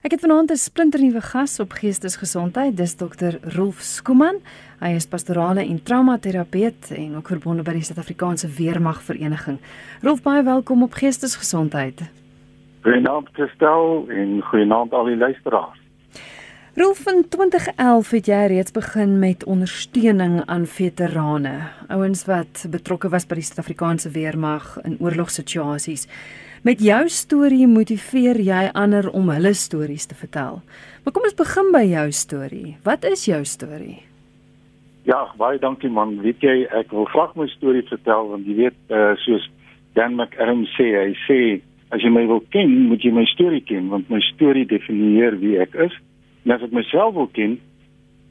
Ek het vanaand 'n splinternuwe gas op Geestesgesondheid, dis dokter Rolf Skuman. Hy is pastorale en traumaterapeut en ook verbonde by die Suid-Afrikaanse Weermag Vereniging. Rolf, baie welkom op Geestesgesondheid. Goeienaand Christel en goeienaand al die luisteraars. Rolf, in 2011 het jy reeds begin met ondersteuning aan veterane, ouens wat betrokke was by die Suid-Afrikaanse Weermag in oorlogssituasies. Met jou storie motiveer jy ander om hulle stories te vertel. Maar kom ons begin by jou storie. Wat is jou storie? Ja, baie dankie man. Weet jy, ek wil graag my storie vertel want jy weet, uh, soos Dan McAdam sê, hy sê as jy my wil ken, moet jy my storie ken want my storie definieer wie ek is. En as ek myself wil ken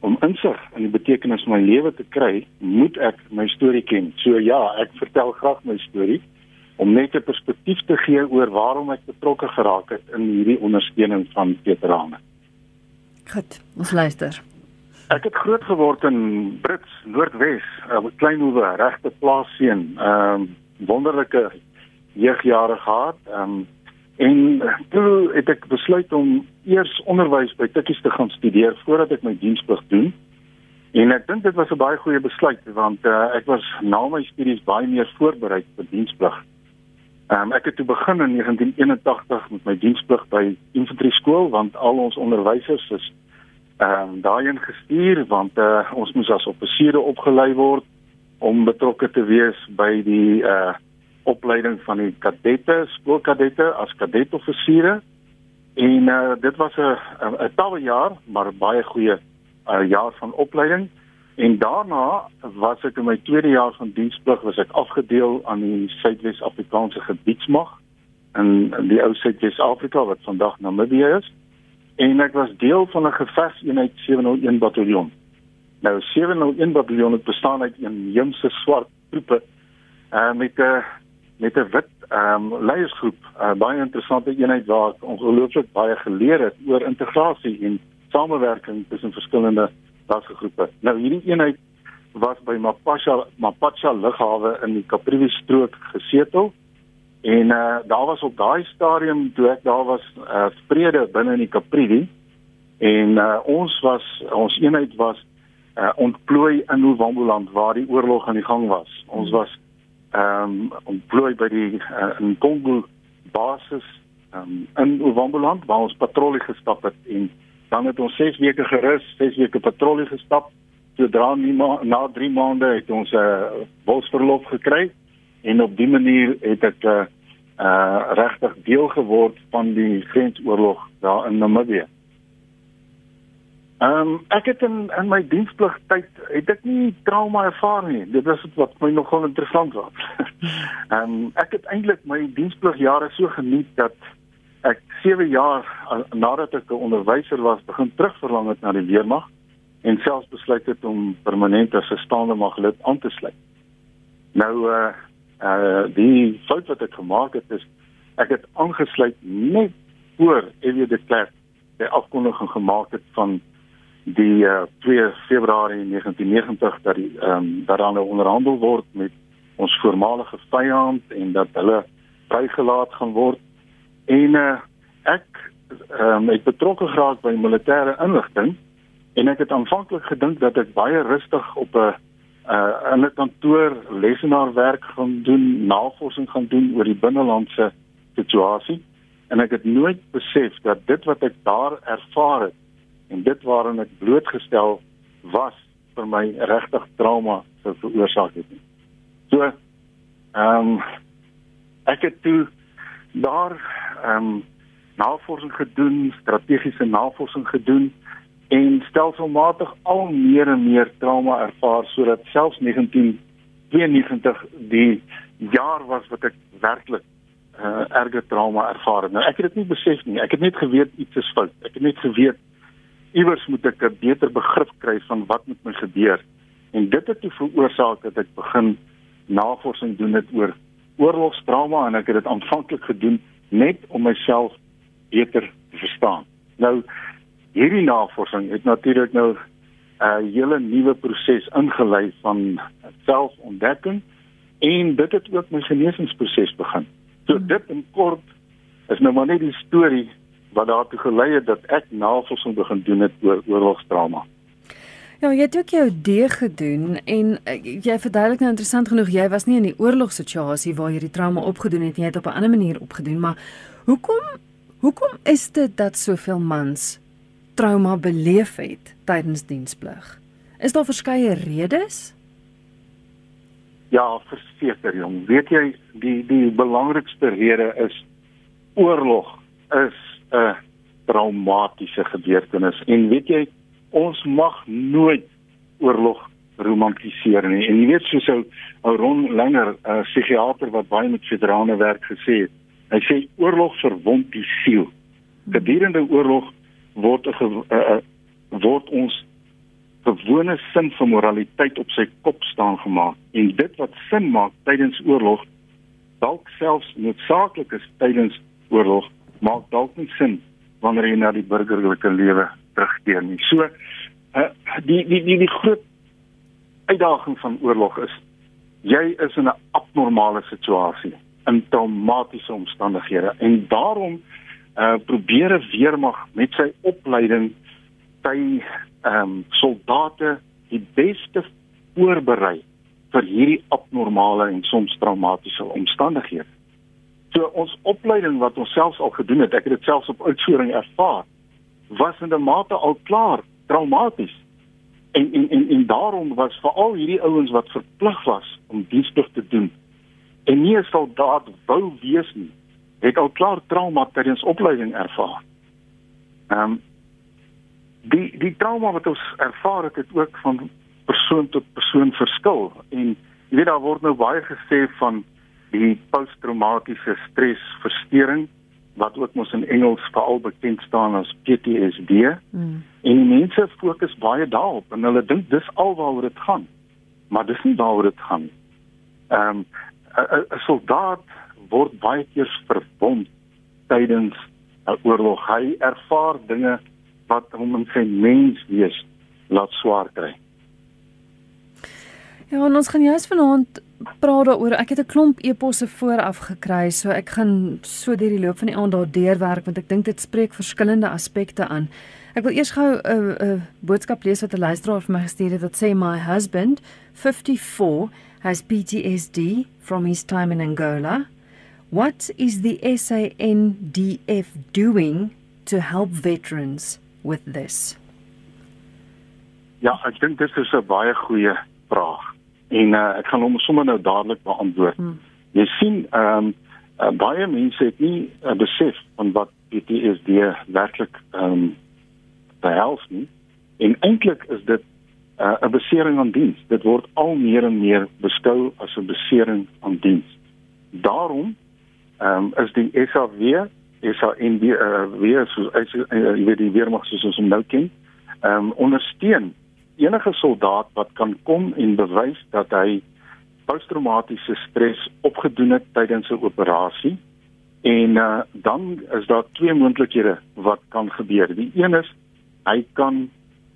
om insig in die betekenis van my lewe te kry, moet ek my storie ken. So ja, ek vertel graag my storie om net 'n perspektief te gee oor waarom ek betrokke geraak het in hierdie ondersteuning van veterane. Goed, ons luister. Ek het groot geword in Brits, Noordwes, 'n klein hoewe regte plaasseun. Ehm um, wonderlike jeugjare gehad. Ehm um, en toe het ek besluit om eers onderwys by Tikkies te gaan studeer voordat ek my diensplig doen. En ek dink dit was 'n baie goeie besluit want uh, ek was na my studies baie meer voorberei vir diensplig. Um, ek het toe begin in 1981 met my diensplig by infantry skool want al ons onderwysers is ehm um, daarin gestuur want uh, ons moes as offisiere opgelei word om betrokke te wees by die uh opleiding van die kadette, skoolkadette as kadetoffisiere. En uh dit was 'n 'n tawwe jaar, maar baie goeie uh jaar van opleiding. En daarna was ek in my tweede jaar van diensplig was ek afgedeel aan die Suidwes-Afrikaanse gebiedsmag in, in die ou Suidwes-Afrika wat vandag Namibië is. En ek was deel van 'n geveseenheid 701 bataljon. Nou 701 bataljon het bestaan uit 'n jongse swart troepe uh, met 'n met 'n wit ehm um, leiersgroep, 'n uh, baie interessante eenheid waar ek ongelooflik baie geleer het oor integrasie en samewerking tussen verskillende rassegroepe. Nou hierdie eenheid was by Mapacha Mapacha lughawe in die Caprivi strook gesetel. En uh daar was op daai stadium toe ek daar was uh vrede binne in die Caprivi en uh ons was ons eenheid was uh ontplooi in Novamboland waar die oorlog aan die gang was. Ons was ehm um, ontplooi by die uh, in Kongo basis um, in Novamboland waar ons patrollie gestap het en dan het ons 6 weke gerus, 6 weke patrollie gestap. Sodra ma na 3 maande het ons 'n uh, bosverlof gekry en op die manier het ek 'n uh, uh, regtig deel geword van die grensoorlog daar in Namibië. Ehm um, ek het in in my dienspligtyd het ek nie trauma ervaar nie. Dit was wat my nogal interessant was. Ehm um, ek het eintlik my diensplugjare so geniet dat ek 7 jaar nadat ek 'n onderwyser was, begin terugverlang het na die weermag en selfs besluit het om permanent as 'n staande maglid aan te sluit. Nou uh uh die fout wat ek gemaak het is ek het aangesluit net voor Ewie de Klerk die afkondiging gemaak het van die uh 2 Februarie 1990 dat die ehm um, daaraan onderhandel word met ons voormalige vyand en dat hulle vrygelaat gaan word En uh, ek um, het betrokke geraak by militêre inligting en ek het aanvanklik gedink dat ek baie rustig op 'n uh, in 'n kantoor lesenaarwerk gaan doen, navorsing gaan doen oor die binnelandse situasie en ek het nooit besef dat dit wat ek daar ervaar het en dit waaraan ek blootgestel was vir my regtig trauma sou veroorsaak het. So ehm um, ek het toe daar ehm um, navorsing gedoen, strategiese navorsing gedoen en stelselmatig al meer en meer trauma ervaar sodat selfs 1992 die jaar was wat ek werklik uh, erge trauma ervaar het. Nou ek het dit nie besef nie. Ek het net geweet iets is fout. Ek het net geweet iewers moet ek 'n beter begrip kry van wat met my gebeur. En dit het toe veroorsaak dat ek begin navorsing doen het oor oorlogstrauma en ek het dit aanvanklik gedoen net om myself beter te verstaan. Nou hierdie navorsing het natuurlik nou 'n hele nuwe proses ingelei van selfontdekking en dit het ook my genesingsproses begin. So hmm. dit in kort is nou maar net die storie wat daartoe gelei het dat ek navorsing begin doen het oor oorlogstrauma. Ja, jy het ook jou D gedoen en uh, jy verduidelik nou interessant genoeg jy was nie in die oorlogssituasie waar jy die trauma opgedoen het nie, jy het op 'n ander manier opgedoen, maar hoekom hoekom is dit dat soveel mans trauma beleef het tydens diensplig? Is daar verskeie redes? Ja, verseker jong. Weet jy, die die belangrikste rede is oorlog is 'n traumatiese gebeurtenis en weet jy ons mag nooit oorlog romantiseer nie. En jy weet soos ou ou Ron Langer, 'n uh, psigiater wat baie met veterane werk gesê het, hy sê oorlog verwond die siel. Gedurende oorlog word 'n uh, word ons gewone sin van moraliteit op sy kop staan gemaak en dit wat sin maak tydens oorlog dalk selfs noodsaaklik is tydens oorlog maak dalk nie sin wanneer jy na die burgerlike lewe terugkeer nie. So uh, die die die die groot uitdaging van oorlog is jy is in 'n abnormale situasie in traumatiese omstandighede en daarom uh, probeer 'n weermag met sy opleiding sy ehm um, soldate die beste voorberei vir hierdie abnormale en soms traumatiese omstandighede. So ons opleiding wat ons selfs al gedoen het, ek het dit selfs op uitvoering ervaar was in 'n mate al klaar traumaties. En en en, en daarom was veral hierdie ouens wat verplig was om diensplig te doen en nie 'n soldaat wou wees nie, het al klaar trauma tydens opleiding ervaar. Ehm um, die die trauma wat ons ervaar het, het ook van persoon tot persoon verskil en jy weet daar word nou baie gesê van die posttraumatiese stresversteuring wat ook mos in Engels veral bekend staan as PTSD. Mm. En die mense fokus baie daarop en hulle dink dis alwaaroor dit gaan. Maar dis nie daaroor dit gaan. Ehm um, 'n soldaat word baie keer verwond tydens 'n oorlog. Hy ervaar dinge wat hom in sy menswees laat swaar kry. Ja, ons gaan juist vanaand praat daaroor. Ek het 'n klomp eposse vooraf gekry, so ek gaan so deur die loop van die aand daardeur werk want ek dink dit spreek verskillende aspekte aan. Ek wil eers gou 'n uh, 'n uh, boodskap lees wat 'n luisteraar vir my gestuur het wat sê my husband 54 has PTSD from his time in Angola. What is the SANDF doing to help veterans with this? Ja, ek dink dit is 'n baie goeie vraag en uh, ek gaan hom sommer nou dadelik beantwoord. Hmm. Jy sien ehm um, uh, baie mense het nie uh, besef van wat PTSD werklik ehm um, behels nie. En eintlik is dit uh, 'n besering aan diens. Dit word al meer en meer beskou as 'n besering aan diens. Daarom ehm um, is die SAW SANB uh, weer so as jy uh, weet die weermag soos ons hom nou ken, ehm um, ondersteun enige soldaat wat kan kom en bewys dat hy posttraumatiese stres opgedoen het tydens 'n operasie en uh, dan is daar twee moontlikhede wat kan gebeur. Die een is hy kan 'n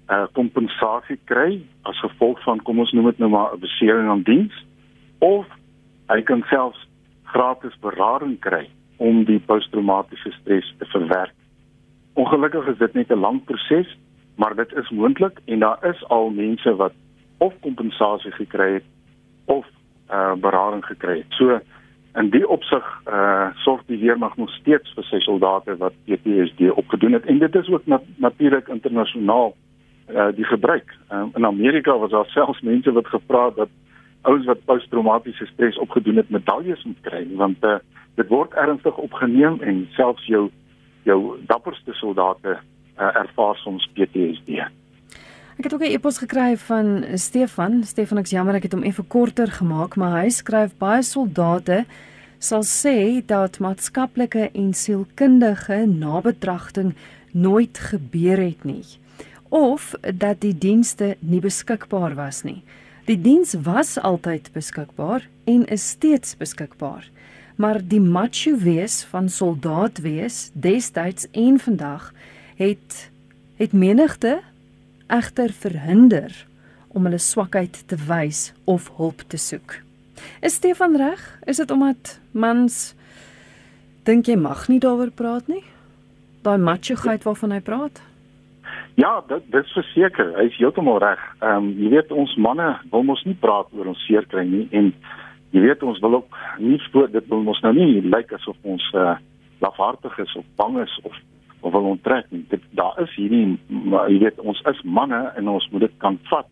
uh, kompensasie kry as gevolg van kom ons noem dit nou maar 'n besering aan diens of hy kan selfs gratis berading kry om die posttraumatiese stres te verwerk. Ongelukkig is dit net 'n lang proses maar dit is moontlik en daar is al mense wat of kompensasie gekry het of uh berading gekry het. So in die opsig uh sorg die weermag nog steeds vir sy soldate wat PTSD opgedoen het en dit is ook nat natuurlik internasionaal uh die gebruik. Um, in Amerika was daar selfs mense wat gevra het dat ouens wat posttraumatiese stres opgedoen het medaljes moet kry want uh dit word ernstig opgeneem en selfs jou jou dapperste soldate uh, ervaar soms PTSD. Ek het ook 'n e-pos gekry van Stefan. Stefan, ek's jammer ek het hom effe korter gemaak, maar hy skryf baie soldate sal sê dat maatskaplike en sielkundige nabetragting nooit gebeur het nie of dat die dienste nie beskikbaar was nie. Die diens was altyd beskikbaar en is steeds beskikbaar. Maar die macho wees van soldaat wees destyds en vandag het het menigte egter verhinder om hulle swakheid te wys of hulp te soek. Is Stefan reg? Is dit omdat mans dink jy mag nie daaroor praat nie? daai machoheid waarvan hy praat? Ja, dit dit is verseker. Hy is heeltemal reg. Ehm um, jy weet ons manne wil mos nie praat oor ons seer kry nie en jy weet ons wil ook nie voor dit wil ons nou nie lyk asof ons uh, lafhartig is of bang is of of wil onttrek nie. Dit daar is hierdie maar jy weet ons is manne en ons moet dit kan vat.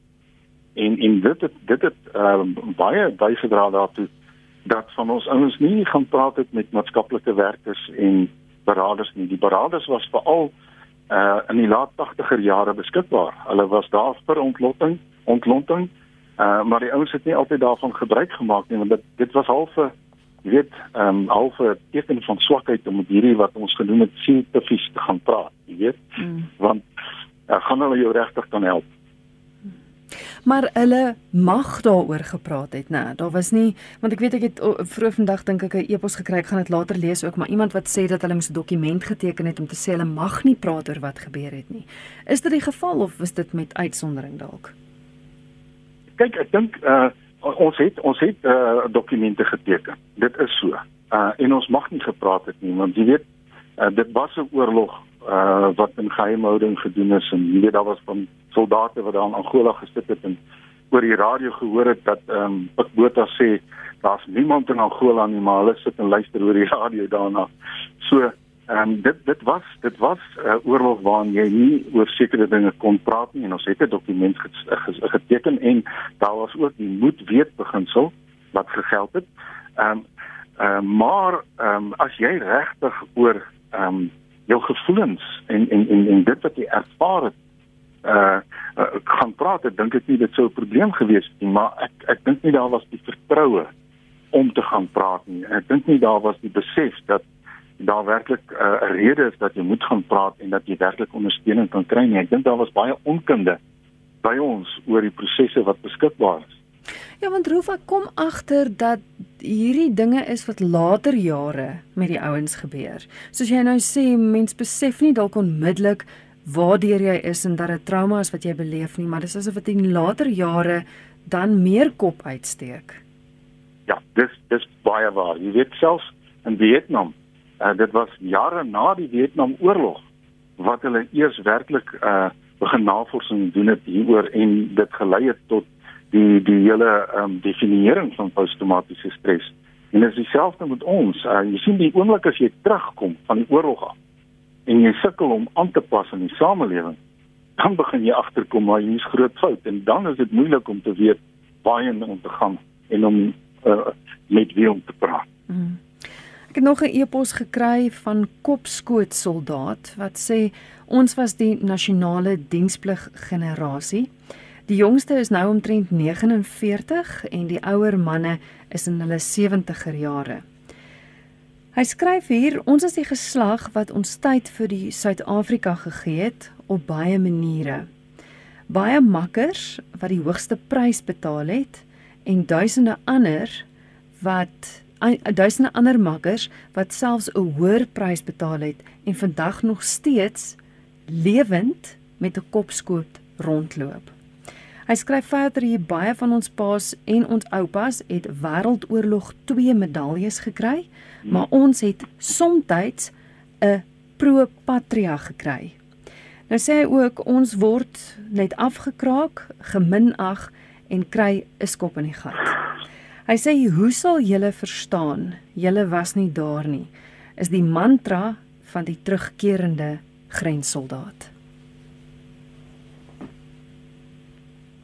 En en dit het, dit het uh, baie bygedra daartoe dat van ons ouens nie gaan praat het met maatskaplike werkers en beraders nie. Die beraders was veral uh in die laat 80er jare beskikbaar. Hulle was daar vir ontlotting, ontlonting. Uh maar die ouens het nie altyd daarvan gebruik gemaak nie want dit dit was half 'n jy weet, ehm um, half 'n teken van swakheid om met hierdie wat ons genoem het sieltefies te gaan praat, jy weet. Mm. Want uh, gaan hulle jou regtig kan help. Maar hulle mag daaroor gepraat het, né? Daar was nie want ek weet ek het vroeg vandag dink ek 'n e-pos gekry, ek gaan dit later lees ook, maar iemand wat sê dat hulle 'n dokument geteken het om te sê hulle mag nie praat oor wat gebeur het nie. Is dit die geval of is dit met uitsondering dalk? Kyk, ek dink uh ons het ons het uh, dokumente geteken. Dit is so. Uh en ons mag nie gepraat het nie want jy weet uh, dit was 'n oorlog uh wat in geheimhouding gedoen is en jy weet daar was van soldate wat daar in Angola gesit het en oor die radio gehoor het dat ehm um, Pikbota sê daar's niemand in Angola nie maar hulle sit en luister oor die radio daarna. So Ehm um, dit dit was dit was 'n uh, oorlog waarin jy nie oor sekere dinge kon praat nie en ons het 'n dokument geteken en daar was ook die moet weet beginsel wat gegeld het. Ehm um, uh, maar ehm um, as jy regtig oor ehm um, jou gevoelens en en en en dit wat jy ervaar het uh, uh kan praat, ek dink dit nie dit sou 'n probleem gewees het nie, maar ek ek dink nie daar was die vertroue om te gaan praat nie. Ek dink nie daar was die besef dat daar werklik uh, 'n uh, rede is dat jy moet gaan praat en dat jy werklik ondersteuning kan kry nie. Ek dink daar was baie onkunde by ons oor die prosesse wat beskikbaar is. Ja, want Rufa kom agter dat hierdie dinge is wat later jare met die ouens gebeur. Soos jy nou sê, mens besef nie dalk onmiddellik waardeur jy is en dat dit trauma is wat jy beleef nie, maar dis asof dit in later jare dan meer kop uitsteek. Ja, dis dis baie waar. Jy weet selfs in Vietnam uh, dit was jare na die Vietnamoorlog wat hulle eers werklik uh begin navorsing doen het hieroor en dit gelei het tot die die hele um definiering van posttraumatiese stres. En dit is dieselfde met ons. Uh jy sien die oomblik as jy terugkom van die oorlog af en jy sukkel om aan te pas in die samelewing, dan begin jy agterkom maar hier's groot fout en dan is dit moeilik om te weet waarheen om te gaan en om uh met wie om te praat. Mm. Ek het nog 'n e-pos gekry van Kopskoot soldaat wat sê ons was die nasionale diensplig generasie. Die jongste is nou omtrent 49 en die ouer manne is in hulle 70er jare. Hy skryf hier ons is die geslag wat ons tyd vir die Suid-Afrika gegee het op baie maniere. Baie makkers wat die hoogste prys betaal het en duisende ander wat duisende ander makkers wat selfs 'n hoër prys betaal het en vandag nog steeds lewend met 'n kopskoot rondloop. Hy skryf verder hier baie van ons paas en ons oupas het Wêreldoorlog 2 medaljes gekry, maar ons het soms 'n pro patria gekry. Nou sê hy ook ons word net afgekraak, geminag en kry 'n skop in die gat. Hy sê hoe sal julle verstaan? Julle was nie daar nie. Is die mantra van die terugkerende grenssoldaat.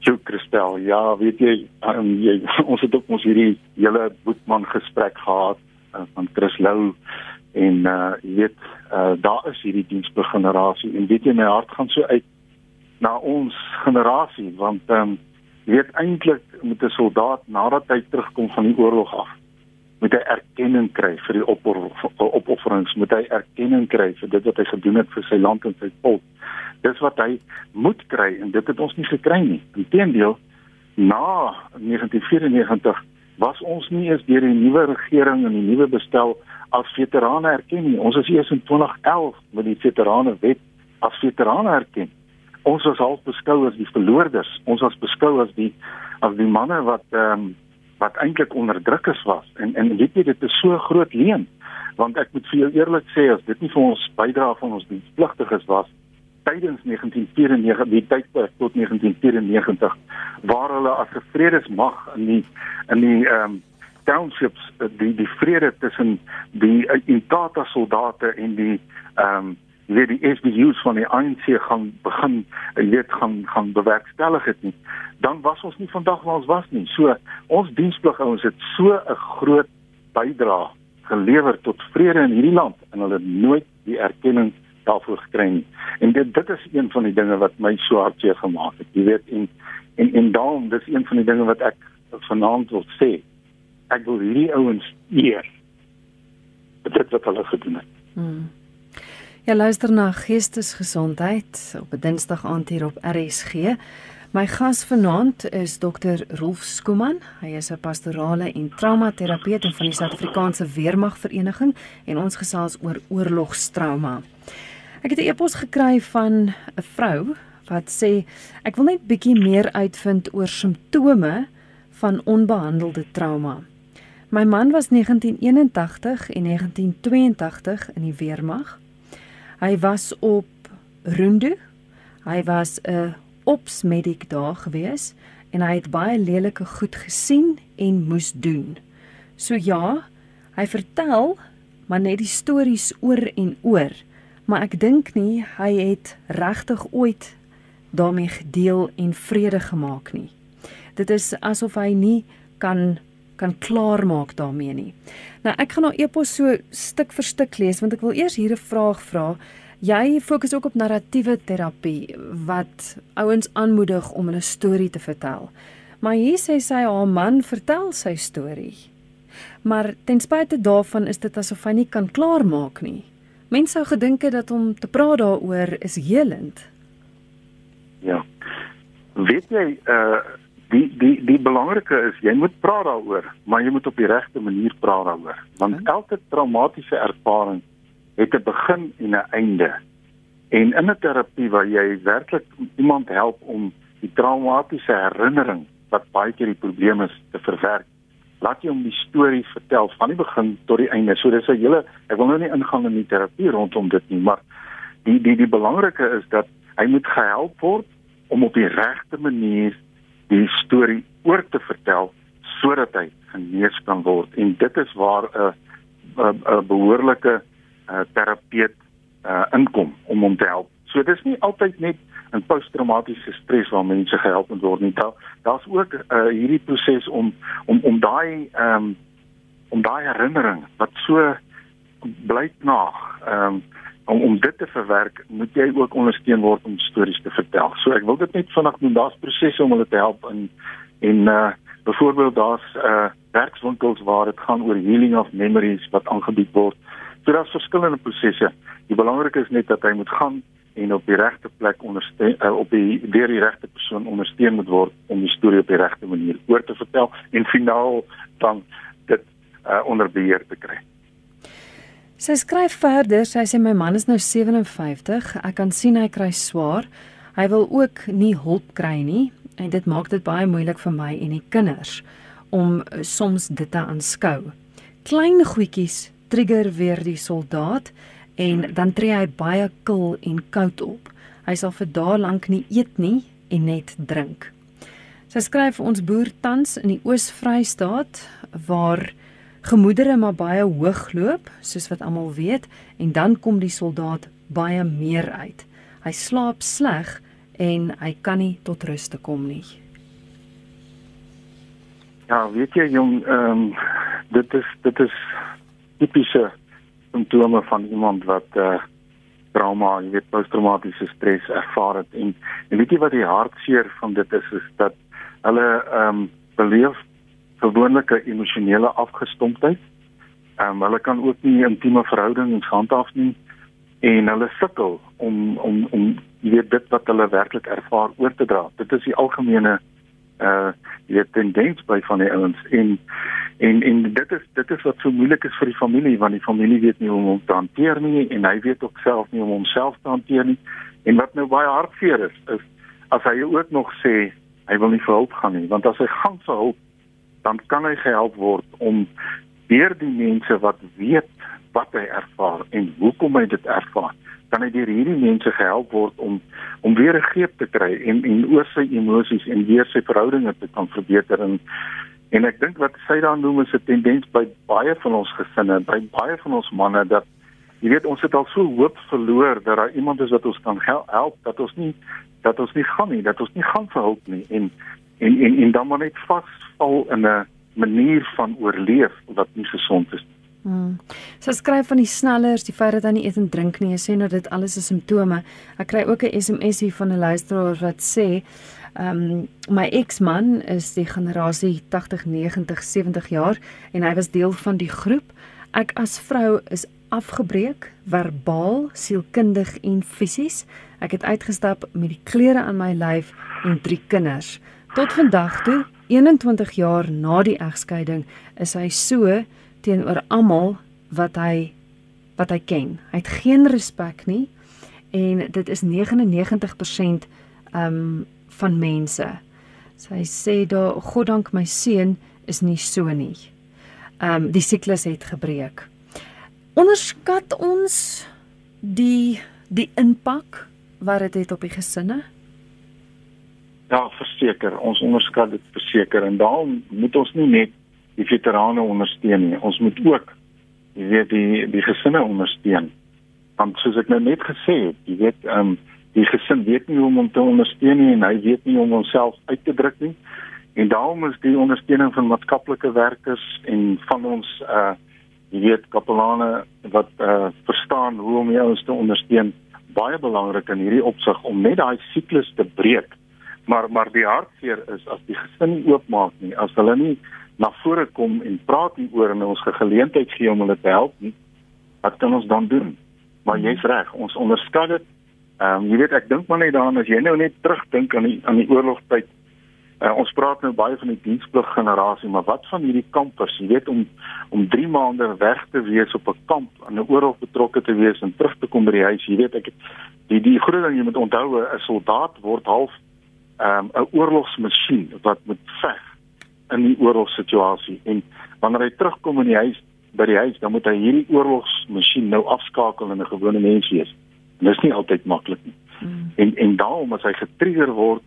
Jo Christel, ja, weet jy, um, jy ons het ook ons hierdie hele Boetman gesprek gehad uh, van Chris Lou en uh jy weet, uh, daar is hierdie diensbegenerasie en weet jy my hart gaan so uit na ons generasie want ehm um, Jy weet eintlik met 'n soldaat nadat hy terugkom van die oorlog af, moet hy erkenning kry vir die opofferings, moet hy erkenning kry vir dit wat hy gedoen het vir sy land en sy volk. Dis wat hy moet kry en dit het ons nie gekry nie. Inteendeel, na 1994 was ons nie eens deur die nuwe regering en die nuwe bestel as veterane erken nie. Ons is eers in 2011 met die veterane wet as veterane erken ons was half beskou as die verloorders. Ons was beskou as die as die manne wat ehm um, wat eintlik onderdrukkers was. En en weet jy dit is so groot leuen. want ek moet vir jou eerlik sê as dit nie vir ons bydra van ons dienspligtiges was tydens 1994 die tydperk tot 1994 waar hulle as 'n vredesmag in die in die ehm um, townships die die vrede tussen die uh, Inkatha soldate en die ehm um, weet die SBU's van die ANC gaan begin weet gaan gaan bewerkstellig het nie. Dan was ons nie vandag waar ons was nie. So ons diensplig ouens het so 'n groot bydra gelewer tot vrede in hierdie land en hulle nooit die erkenning daarvoor gekry nie. En dit dit is een van die dinge wat my so hartseer gemaak het jy weet en en en daarom dis een van die dinge wat ek vanaand wil sê. Ek wil hierdie ouens eer dit wat hulle gedoen het. Hmm. Ja, luister na Geestesgesondheid op 'n Dinsdag aand hier op RSG. My gas vanaand is Dr. Rolf Skuman. Hy is 'n pastorale en traumaterapeut van die Suid-Afrikaanse Weermag Vereniging en ons gesels oor oorlogstrauma. Ek het 'n e-pos gekry van 'n vrou wat sê ek wil net bietjie meer uitvind oor simptome van onbehandelde trauma. My man was 1981 en 1982 in die weermag. Hy was op Rundu. Hy was 'n ops medic daar gewees en hy het baie lelike goed gesien en moes doen. So ja, hy vertel maar net die stories oor en oor, maar ek dink nie hy het regtig ooit daarmee gedeel en vrede gemaak nie. Dit is asof hy nie kan kan klaarmaak daarmee nie. Nou ek gaan nou epos so stuk vir stuk lees want ek wil eers hier 'n vraag vra. Jy fokus ook op narratiewe terapie wat ouens aanmoedig om hulle storie te vertel. Maar hier sê sy haar man vertel sy storie. Maar ten spyte daarvan is dit asof hy nie kan klaarmaak nie. Mense sou gedink het dat om te praat daaroor is helend. Ja. Weet jy uh die die die belangrike is jy moet praat daaroor, maar jy moet op die regte manier praat daaroor. Want okay. elke traumatiese ervaring het 'n begin en 'n einde. En in 'n terapie waar jy werklik iemand help om die traumatiese herinnering wat baie keer die probleem is te verwerk, laat jy hom die storie vertel van die begin tot die einde. So dis 'n hele ek wil nou nie ingaan in die terapie rondom dit nie, maar die die die belangrike is dat hy moet gehelp word om op die regte manier die storie oor te vertel sodat hy genees kan word en dit is waar 'n 'n 'n behoorlike uh, terapeut uh, inkom om hom te help. So dis nie altyd net 'n posttraumatiese stres waar mense gehelp moet word nie. Daar daar's ook uh, hierdie proses om om om daai um, om daai herinnering wat so bly na ehm um, om om dit te verwerk, moet jy ook ondersteun word om stories te vertel. So ek wil dit net vinnig doen. Daar's prosesse om hulle te help in en uh byvoorbeeld daar's uh werkswinkels waar dit gaan oor healing of memories wat aangebied word. So daar's verskillende prosesse. Die belangrike is net dat hy moet gaan en op die regte plek ondersteun uh, op die deur die regte persoon ondersteun moet word om die storie op die regte manier oor te vertel en finaal dan dit uh onder beheer te kry. Sy skryf verder, sy sê my man is nou 57. Ek kan sien hy kry swaar. Hy wil ook nie hulp kry nie en dit maak dit baie moeilik vir my en die kinders om uh, soms dit te aanskou. Klein goedjies trigger weer die soldaat en dan tree hy baie kil en koud op. Hy sal vir dae lank nie eet nie en net drink. Sy skryf ons boer tans in die Oos-Vrystaat waar gemoedere maar baie hoog loop, soos wat almal weet, en dan kom die soldaat baie meer uit. Hy slaap sleg en hy kan nie tot rus te kom nie. Ja, weet jy jong, ehm um, dit is dit is tipiese simptome van iemand wat eh uh, trauma, jy weet posttraumatiese stres ervaar het en, en weet jy wat die hartseer van dit is is dat hulle ehm um, beleef gewoonlik 'n emosionele afgestomptheid. Ehm um, hulle kan ook nie intieme verhoudings handhaaf nie en hulle sukkel om om om jy weet dit wat hulle werklik ervaar oor te dra. Dit is die algemene uh jy weet tendens by van die ouens en en en dit is dit is wat so moeilik is vir die familie want die familie weet nie hoe om hom te hanteer nie en hy weet ook self nie hoe om homself te hanteer nie. En wat nou baie hartseer is, is as hy ook nog sê hy wil nie vir hulp gaan nie want as hy gaan vir hulp dan kan hy gehelp word om deur die mense wat weet wat hy ervaar en hoekom hy dit ervaar kan hy deur hierdie mense gehelp word om om weer 'n greep te kry en en oor sy emosies en weer sy verhoudinge te kan verbeter. En en ek dink wat sy dan noem is 'n tendens by baie van ons gesinne, by baie van ons manne dat jy weet ons het al so hoop verloor dat daar iemand is wat ons kan help dat ons nie dat ons nie gaan nie, dat ons nie gaan vir hulp nie. En en en, en dan maar net vasval in 'n manier van oorleef wat nie gesond is nie. Hmm. So skryf van die snellers, die feit dat hy nie eet en drink nie, sê nou dit alles is simptome. Ek kry ook 'n SMS hier van 'n luisteraar wat sê, ehm um, my eksman is die generasie 80, 90, 70 jaar en hy was deel van die groep. Ek as vrou is afgebreek, verbaal, sielkundig en fisies. Ek het uitgestap met die klere aan my lyf en drie kinders. Tot vandag toe, 21 jaar na die egskeiding, is hy so teenoor almal wat hy wat hy ken. Hy het geen respek nie en dit is 99% um van mense. Sy sê daar God dank my seun is nie so nie. Um die siklus het gebreek. Onderskat ons die die impak wat dit het op die gesinne? Ja, verseker, ons onderskat dit verseker en daarom moet ons nie net die veterane ondersteun nie. Ons moet ook jy weet die die gesinne ondersteun. Want soos ek nou net gesê het, jy weet ehm um, die gesin weet nie hoe om hom te ondersteun nie en hy weet nie hoe om homself uit te druk nie. En daarom is die ondersteuning van maatskaplike werkers en van ons uh jy weet kapelane wat uh verstaan hoe om jou te ondersteun baie belangrik in hierdie opsig om net daai siklus te breek. Maar maar die hartseer is as die gesin oopmaak nie, as hulle nie na vore kom en praat hieroor en ons geleentheid gee om hulle te help nie, wat kan ons dan doen? Maar jy's reg, ons onderskat dit. Ehm um, jy weet ek dink maar net daaraan as jy nou net terugdink aan die aan die oorlogstyd. Uh, ons praat nou baie van die diensplig generasie, maar wat van hierdie kampers? Jy weet om om 3 maande weg te wees op 'n kamp aan 'n oorlog betrokke te wees en terug te kom by die huis. Jy weet ek die die groot ding jy moet onthou 'n soldaat word half um, 'n oorlogsmasjien wat moet veg in die oorlogssituasie en wanneer hy terugkom in die huis by die huis dan moet hy hierdie oorlogsmasjien nou afskakel en 'n gewone mens wees. En dit is nie altyd maklik nie. Hmm. En en daarom as hy getrigger word,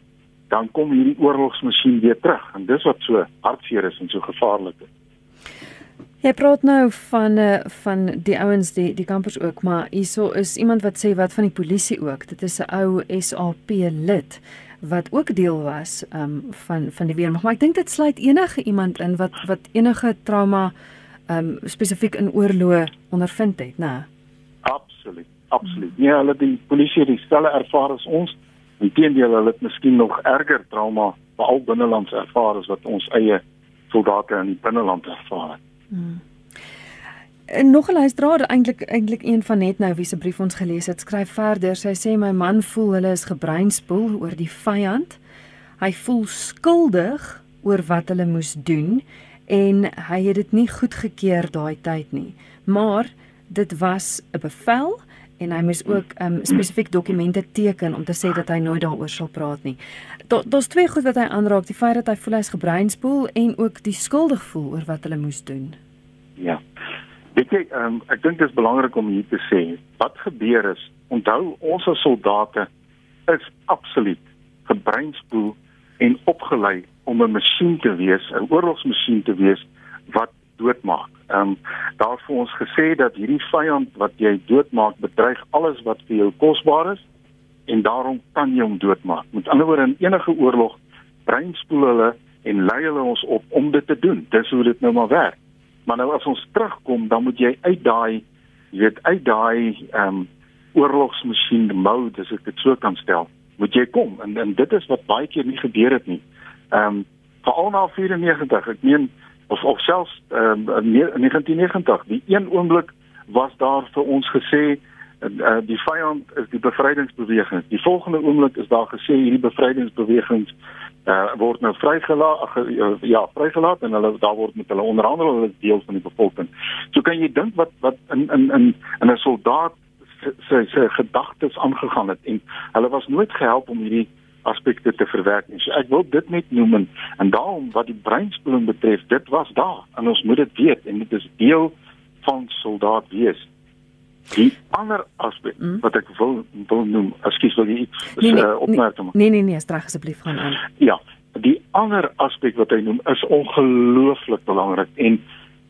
dan kom hierdie oorlogsmasjien weer terug en dis wat so hartseer is en so gevaarlik is. Jy praat nou van uh, van die ouens die die kampers ook, maar hieso is iemand wat sê wat van die polisie ook. Dit is 'n ou SAP lid wat ook deel was um van van die weermag. Maar ek dink dit sluit enige iemand in wat wat enige trauma um spesifiek in oorlog ondervind het, né? Absoluut, absoluut. Ja, hulle die polisie het dieselfde ervaring as ons. Inteendeel, hulle het miskien nog erger trauma veral binnelands ervaar as wat ons eie soldate in die binneland ervaar het. Hmm. En nog 'n luisteraar, eintlik eintlik een van net nou wie se brief ons gelees het, skryf verder. Sy sê my man voel hulle is gebreinspoel oor die vyand. Hy voel skuldig oor wat hulle moes doen en hy het dit nie goedgekeur daai tyd nie. Maar dit was 'n bevel en hy moes ook um, spesifiek dokumente teken om te sê dat hy nooit daaroor sal praat nie. Daar's twee goed wat hy aanraak, die feit dat hy voel hy's gebreinspoel en ook die skuldig voel oor wat hulle moes doen. Ja. Weet jy, um, ek dink dit is belangrik om hier te sê, wat gebeur is, onthou ons as soldate is absoluut gebreinspoel en opgelei om 'n masjien te wees, 'n oorlogsmasjien te wees wat doodmaak. Ehm um, daar vir ons gesê dat hierdie vyand wat jy doodmaak bedreig alles wat vir jou kosbaar is en daarom kan jy hom doodmaak. Met ander woorde in enige oorlog breinspoel hulle en lei hulle ons op om dit te doen. Dis hoe dit nou maar werk. Maar nou as ons terugkom, dan moet jy uit daai jy weet uit daai ehm um, oorlogsmasjien mode, as ek dit so kan stel, moet jy kom en en dit is wat baie keer nie gebeur het nie. Ehm um, veral na 94, ek meen of of selfs ehm um, 1990, die een oomblik was daar vir ons gesê uh, die vyand is die bevrydingsbeweging. Die volgende oomblik is daar gesê hierdie bevrydingsbewegings uh, word nou vrygelaat uh, ja vrygelaat en hulle daar word met hulle onderhandel hulle deel van die bevolking. So kan jy dink wat wat in in in in 'n soldaat se se gedagtes aangegaan het en hulle was nooit gehelp om hierdie aspekte te verwerk nie. So ek wil dit net noem en, en daarom wat die breinspoeling betref, dit was daar en ons moet dit weet en dit is deel van soldaat wees. Die ander aspek mm. wat ek wil wil noem, ekskuus wil jy iets nee, nee, uh, opmerk maak? Nee nee nee, streg asseblief gaan aan. Ja, die ander aspek wat hy noem is ongelooflik belangrik en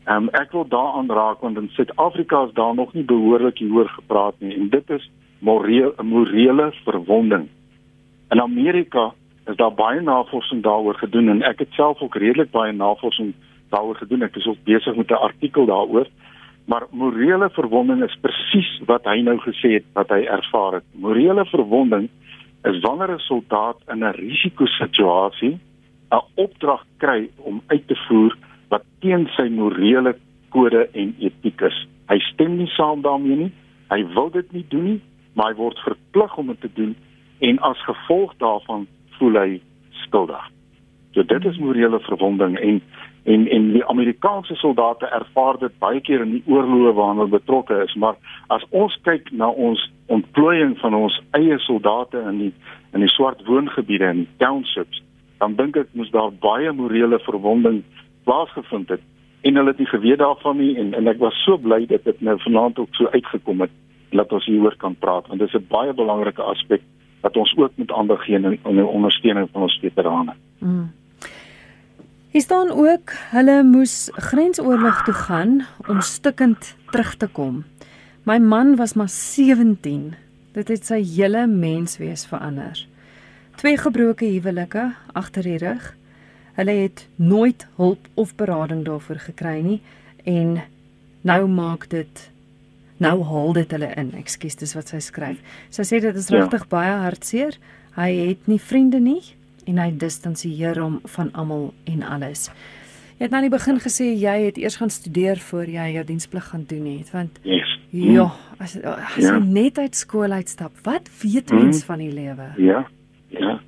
um, ek wil daaraan raak want in Suid-Afrika is daar nog nie behoorlik hieroor gepraat nie en dit is morele morele verwonding. In Amerika is daar baie navorsing daaroor gedoen en ek het self ook redelik baie navorsing daaroor gedoen. Ek is ook besig met 'n artikel daaroor. Maar morele verwonding is presies wat hy nou gesê het wat hy ervaar het. Morele verwonding is wanneer 'n soldaat in 'n risikosituasie 'n opdrag kry om uit te voer wat teen sy morele kode en etiek is. Hy stem nie saam daarmee nie. Hy wil dit nie doen nie, maar hy word verplig om dit te doen en as gevolg daarvan voel hy skuldig. So dit is morele verwonding en en en die Amerikaanse soldate ervaar dit baie keer in die oorloë waarna hulle betrokke is maar as ons kyk na ons ontplooiing van ons eie soldate in die in die swart woongebiede en townships dan dink ek moes daar baie morele verwonding plaasgevind het en hulle het nie geweet daarvan nie en en ek was so bly dat dit nou vanaand ook so uitgekom het dat ons hieroor kan praat want dit is 'n baie belangrike aspek wat ons ook moet aandag gee in die ondersteuning van ons veterane. Mm. Hier staan ook hulle moes grensoorlog toe gaan om stukkend terug te kom. My man was maar 17. Dit het sy hele menswees verander. Twee gebroke huwelike agter die rug. Hulle het nooit hulp of berading daarvoor gekry nie en nou maak dit nou haal dit hulle in. Ekskuus, dis wat sy skryf. Sy sê dit is regtig ja. baie hartseer. Hy het nie vriende nie en hy distansieer hom van almal en alles. Jy het nou in die begin gesê jy het eers gaan studeer voor jy jou diensplig gaan doen het want yes. ja, as, as ja. jy net uit skool uitstap, wat weet hmm. mens van die lewe? Ja. Ja.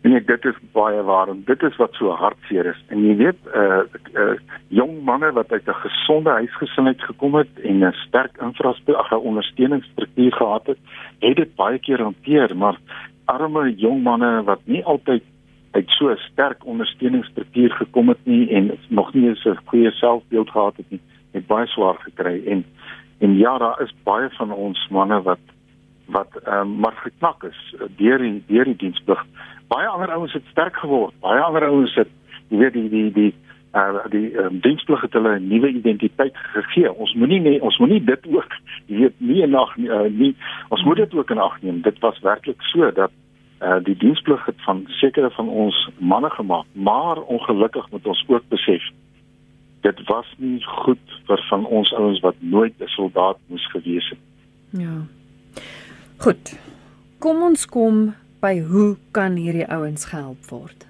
En ek dit is baie waar en dit is wat so hartseer is. En jy weet, 'n uh, uh, jong manne wat uit 'n gesonde huisgesin uit gekom het en 'n sterk infrastruktuur, 'n ondersteuningsstruktuur gehad het, het dit baie keer hanteer, maar arme jong manne wat nie altyd uit so 'n sterk ondersteuningsstruktuur gekom het nie en nog nie 'n goeie selfbeeld gehad het nie, het baie swaar gekry en en ja, daar is baie van ons manne wat wat ehm um, maar geknak is deur die deur die diensplig. Baie ander ouens het sterk geword. Baie ander ouens het jy weet die die die uh die um, diensplig het hulle 'n nuwe identiteit gegee. Ons moenie nie ons moenie dit ook weet nie en nog uh, nie ons moet dit ook in ag neem. Dit was werklik so dat uh die diensplig het van sekere van ons manne gemaak, maar ongelukkig moet ons ook besef dit was nie goed vir van ons ouens wat nooit 'n soldaat moes gewees het. Ja. Goed. Kom ons kom by hoe kan hierdie ouens gehelp word?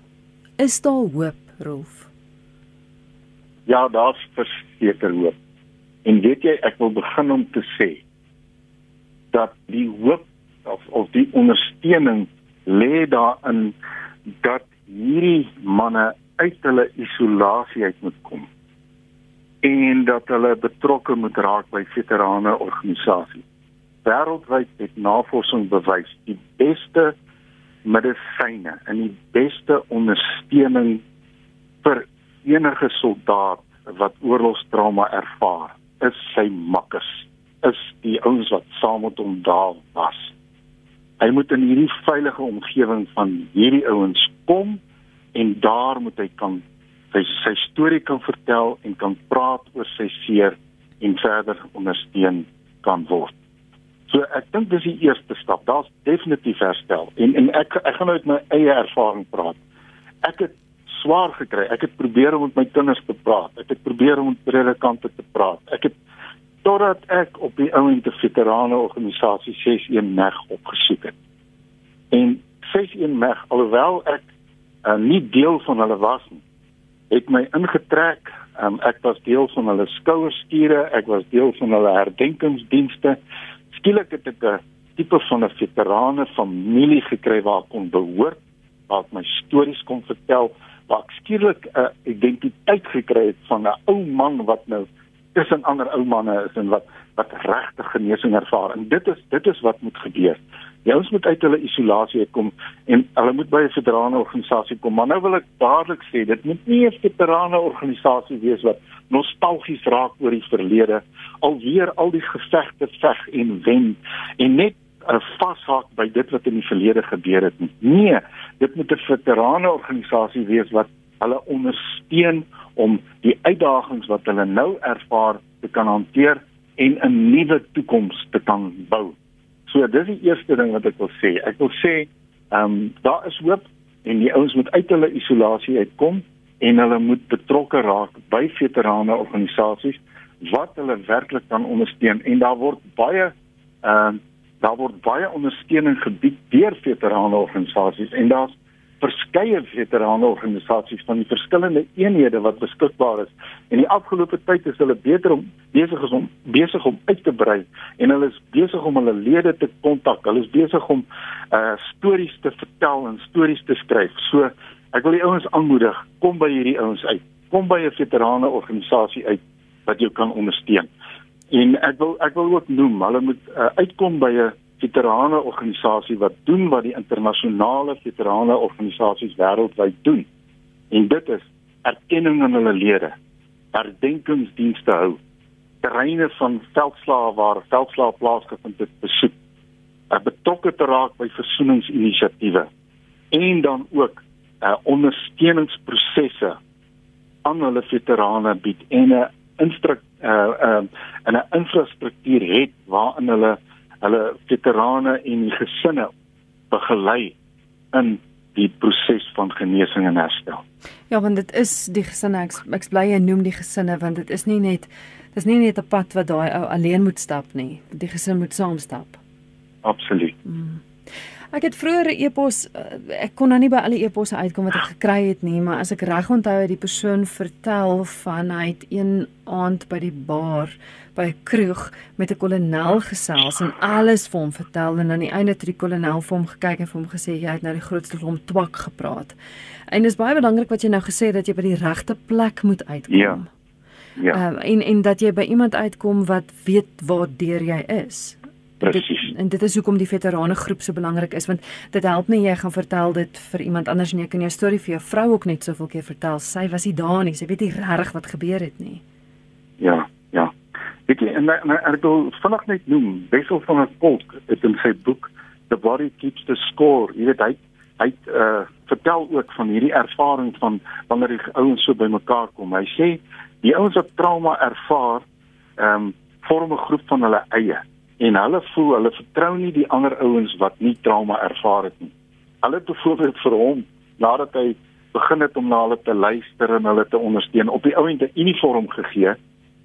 Is daar hoop, Rolf? Ja, daar's verseker hoop. En weet jy, ek wil begin om te sê dat die hoop of of die ondersteuning lê daarin dat hierdie manne uit hulle isolasie uit moet kom en dat hulle betrokke moet raak by veterane organisasies. Wêreldwyd het navorsing bewys die beste medisyne en die beste ondersteuning vir enige soldaat wat oorlogstrauma ervaar, is sy makkers, is die ouens wat saam met hom daar was. Hy moet in hierdie veilige omgewing van hierdie ouens kom en daar moet hy kan sy sy storie kan vertel en kan praat oor sy seer en verder ondersteun kan word. So ek dink dis die eerste stap. Daar's definitief herstel. En en ek ek gaan nou uit my eie ervaring praat. Ek het swaar gekry. Ek het probeer om met my kinders te praat. Ek het probeer om met predikante te praat. Ek het totdat ek op die ouente veterane organisasie 61 Meg opgesoek het. En 61 Meg alhoewel ek uh, nie deel van hulle was nie, het my ingetrek. Um, ek was deel van hulle skouerskure, ek was deel van hulle herdenkingsdienste. Skielik het ek 'n tipe van 'n veterane familie gekry waar ek kon behoort, waar ek my stories kon vertel ek skielik 'n uh, identiteit gekry het van 'n ou man wat nou tussen ander ou manne is en wat wat regte genesing ervaar. En dit is dit is wat moet gebeur. Die ouens moet uit hulle isolasie uitkom en hulle moet by 'n veterane organisasie kom. Maar nou wil ek dadelik sê, dit moet nie 'n veterane organisasie wees wat nostalgies raak oor die verlede, alweer al die gevegte veg en wen en net uh, vashaak by dit wat in die verlede gebeur het nie. Nee, dit moet 'n veterane organisasie wees wat hulle ondersteun om die uitdagings wat hulle nou ervaar te kan hanteer en 'n nuwe toekoms te kan bou. So dis die eerste ding wat ek wil sê. Ek wil sê, ehm um, daar is hoop en die ouens moet uit hulle isolasie uitkom en hulle moet betrokke raak by veterane organisasies wat hulle werklik kan ondersteun en daar word baie ehm uh, daar word baie ondersteuning gebied deur veterane organisasies en daar's verskeie veterane organisasies van die verskillende eenhede wat beskikbaar is. En die afgelope tyd is hulle beter om besig is om besig om uit te brei en hulle is besig om hulle lede te kontak. Hulle is besig om uh stories te vertel en stories te skryf. So ek wil die ouens aanmoedig, kom by hierdie ouens uit. Kom by 'n veterane organisasie uit wat jou kan ondersteun. En ek wil ek wil ook noem, hulle moet uh, uitkom by 'n veterane organisasie wat doen wat die internasionale veterane organisasies wêreldwyd doen. En dit is erkenning aan hulle lede, herdenkingsdienste hou, terreine van veldslae waar veldslae plaasgevind het besoek, betrokke te raak by versoeningsinisiatiewe en dan ook uh, ondersteuningsprosesse aan hulle veterane bied en 'n instruk uh uh in 'n infrastruktuur het waarin hulle hulle veterane en die gesinne begelei in die proses van genesing en herstel. Ja, want dit is die gesinne ek ek bly jy noem die gesinne want dit is nie net dis nie net 'n pad wat daai ou alleen moet stap nie. Die gesin moet saam stap. Absoluut. Mm. Ek het vroeër 'n e-pos eh, ek kon nou nie by al die e-posse uitkom wat ek gekry het nie, maar as ek reg onthou het die persoon vertel van hy het een aand by die bar by 'n kroeg met 'n kolonel gesels en alles vir hom vertel en aan die einde het die kolonel vir hom gekyk en vir hom gesê jy het nou die grootste hom twak gepraat. En dit is baie belangrik wat jy nou gesê het dat jy by die regte plek moet uitkom. Ja. Ja. Um, en en dat jy by iemand uitkom wat weet waar deur jy is. Presies. En dit is hoekom die veterane groep so belangrik is want dit help nie jy gaan vertel dit vir iemand anders nie. Jy kan jou storie vir jou vrou ook net soveel keer vertel. Sy was nie daar nie. Sy weet nie regtig wat gebeur het nie. Ja, ja. Ek en ek wil vinnig net noem, Wessel van der Kolk het in sy boek The Body Keeps the Score, jy weet hy hy uh, vertel ook van hierdie ervaring van wanneer die ouens so bymekaar kom. Hy sê die ouens wat trauma ervaar, ehm um, vorm 'n groep van hulle eie en hulle voel hulle vertrou nie die ander ouens wat nie trauma ervaar het nie. Hulle het byvoorbeeld vir hom nadat hy begin het om na hulle te luister en hulle te ondersteun op die ouente uniform gegee.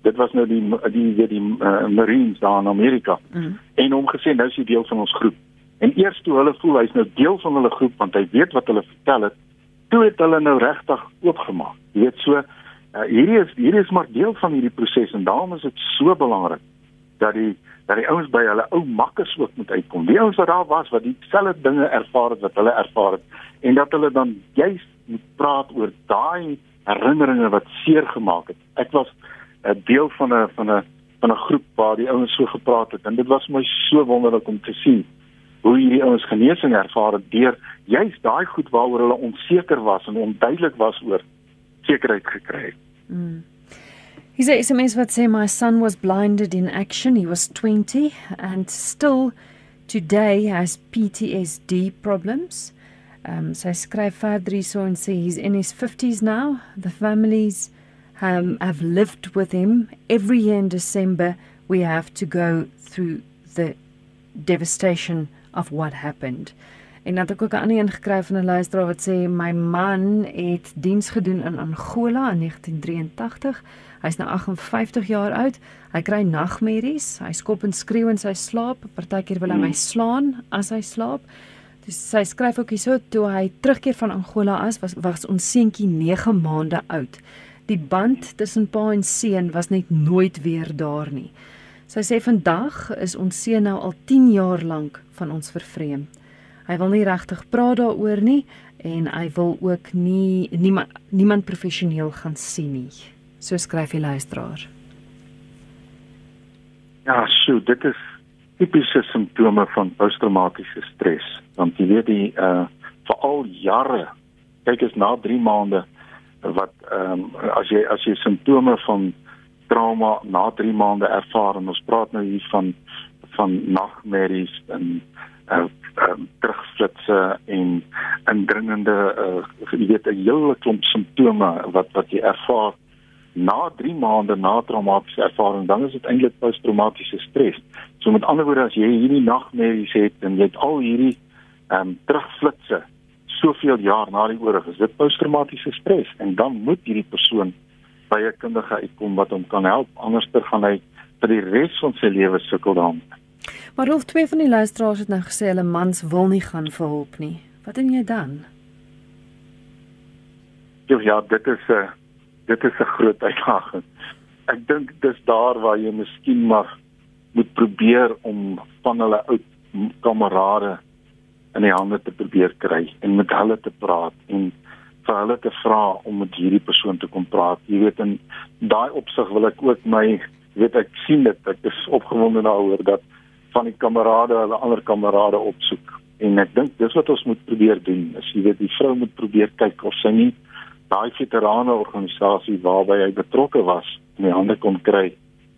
Dit was nou die die die, die uh, Marines daar in Amerika. Mm. En hom gesê nou is hy deel van ons groep. En eers toe hulle voel hy's nou deel van hulle groep want hy weet wat hulle vertel het, toe het hulle nou regtig oopgemaak. Jy weet so uh, hierdie is hierdie is maar deel van hierdie proses en daarom is dit so belangrik dat die dat die ouens by hulle ou makkers ook moet uitkom. Die ouens wat daar was wat dieselfde dinge ervaar het wat hulle ervaar het en dat hulle dan juist moet praat oor daai herinneringe wat seer gemaak het. Ek was 'n deel van 'n van 'n van 'n groep waar die ouens so gepraat het en dit was my so wonderlik om te sien hoe hierdie ouens genesing ervaar het deur juist daai goed waaroor hulle onseker was en onduidelik was oor sekerheid gekry het. Mm. Said SMS what say my son was blinded in action. He was 20 and still today has PTSD problems. Um sy skryf verder hierso en sê he's in his 50s now. The families um, have lived with him every year in December we have to go through the devastation of what happened. En dan het ek ook 'n ander een gekry van 'n luisteraar wat sê my man het diens gedoen in Angola in 1983. Hy's nou 58 jaar oud. Hy kry nagmerries. Hy skop en skreeu in sy slaap. Partykeer wil hy my hmm. slaan as hy slaap. Dis sy skryf ook hierso toe hy terugkeer van Angola as was was ons seentjie 9 maande oud. Die band tussen pa en seun was net nooit weer daar nie. Sy sê vandag is ons seun nou al 10 jaar lank van ons vervreem. Hy wil nie regtig praat daaroor nie en hy wil ook nie niemand niemand professioneel gaan sien nie. So skryf die luisteraar. Ja, so dit is tipiese simptome van posttraumatiese stres. Want jy weet die uh vir al jare kyk is na 3 maande wat ehm um, as jy as jy simptome van trauma na 3 maande ervaar en ons praat nou hier van van nagmerries en uh, uh terugflitsse en indringende uh jy weet 'n hele klomp simptome wat wat jy ervaar na 3 maande na traumatiese ervaring dan is dit eintlik posttraumatiese stres. So met ander woorde as jy hierdie nagmerries het en jy het al hierdie ehm um, terugflitsse soveel jaar na die oorlog is dit posttraumatiese stres en dan moet hierdie persoon by 'n kundige uitkom wat hom kan help anders ter gaan hy vir die res van sy lewe sukkel daarmee. Maar hoef twee van die luisteraars het nou gesê hulle mans wil nie gaan vir hulp nie. Wat doen jy dan? Ja, ja, dit is 'n dit is 'n groot uitdaging. Ek dink dis daar waar jy miskien maar moet probeer om van hulle ou kamerade in die hande te probeer kry en met hulle te praat en vir hulle te vra om met hierdie persoon te kom praat. Jy weet in daai opsig wil ek ook my weet ek sien dit ek is opgewonde daaroor dat van die kamerade hulle ander kamerade opsoek en ek dink dis wat ons moet probeer doen. As jy weet die vrou moet probeer kyk of sy nie daai veterane organisasie waarby hy betrokke was in die hande kon kry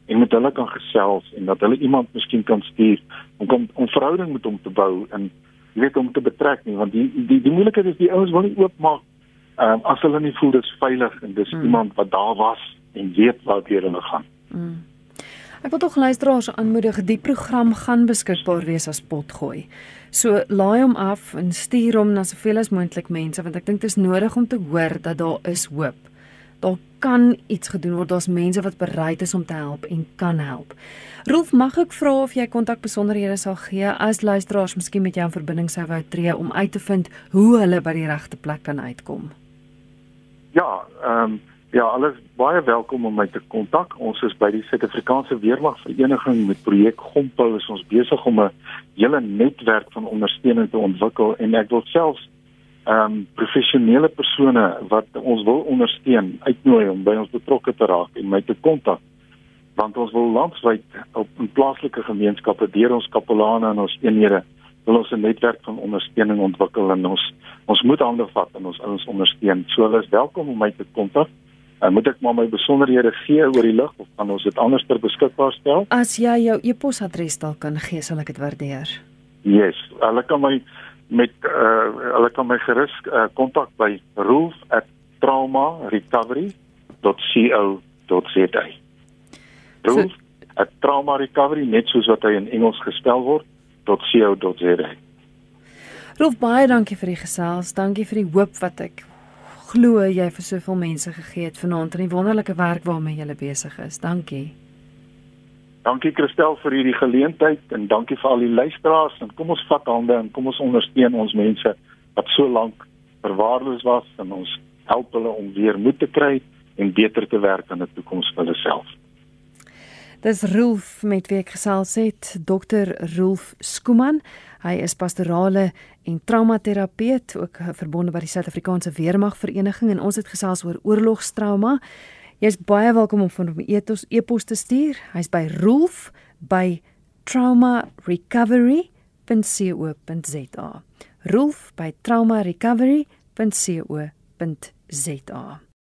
en met hulle kan gesels en dat hulle iemand miskien kan stuur om kom om verhouding met hom te bou en jy weet om te betrek nie want die die die moeilikheid is die ouens wil nie oopmaak um, as hulle nie voel dis veilig en dis mm. iemand wat daar was en weet waar hulle gaan. Mm. Ek wil tog luisteraars aanmoedig die program gaan beskikbaar wees as potgooi. So laai hom af en stuur hom na soveel as moontlik mense want ek dink dit is nodig om te hoor dat daar is hoop. Daar kan iets gedoen word. Daar's mense wat bereid is om te help en kan help. Rolf, mag ek vra of jy kontakbesonderhede sal gee as luisteraars miskien met jou in verbinding sou wou tree om uit te vind hoe hulle by die regte plek kan uitkom? Ja, ehm um, ja, alles baie welkom om my te kontak. Ons is by die Suid-Afrikaanse Weermagvereniging met projek Gompel is ons besig om 'n hele netwerk van ondersteuning te ontwikkel en ek wil selfs ehm um, professionele persone wat ons wil ondersteun uitnooi om by ons betrokke te raak en my te kontak want ons wil landwyd op in plaaslike gemeenskappe deur ons kapelane en ons eenhede wil ons 'n netwerk van ondersteuning ontwikkel en ons ons moet hande vat en ons ons ondersteun. So hulle is welkom om my te kontak. En moet ek maar my besonderhede gee oor die lig of kan ons dit anders ter beskikbaar stel? As jy jou e-posadres dalk kan gee, sal ek dit waardeer. Yes, hulle kan my met uh hulle kan my gerus kontak uh, by roof@traumarecovery.co.za. Roof so, at trauma recovery net soos wat hy in Engels gespel word .co.za. Roof baie dankie vir die gesels. Dankie vir die hoop wat ek glo jy vir soveel mense gegee het vanaand in die wonderlike werk waarmee jy besig is. Dankie. Dankie Christel vir hierdie geleentheid en dankie vir al die luisteraars en kom ons vat hande en kom ons ondersteun ons mense wat so lank verwaarloos was en ons help hulle om weer moed te kry en beter te werk in die toekoms vir hulle self. Dis Rolf met wie ek gesels het, Dr. Rolf Skuman. Hy is pastorale en traumaterapeut, ook verbonde by die Suid-Afrikaanse Weermagvereniging en ons het gesels oor oorlogstrauma. Jy's baie welkom om van hom e-pos e-pos te stuur. Hy's by Rolf by traumarecovery.co.za. Rolf by traumarecovery.co.za.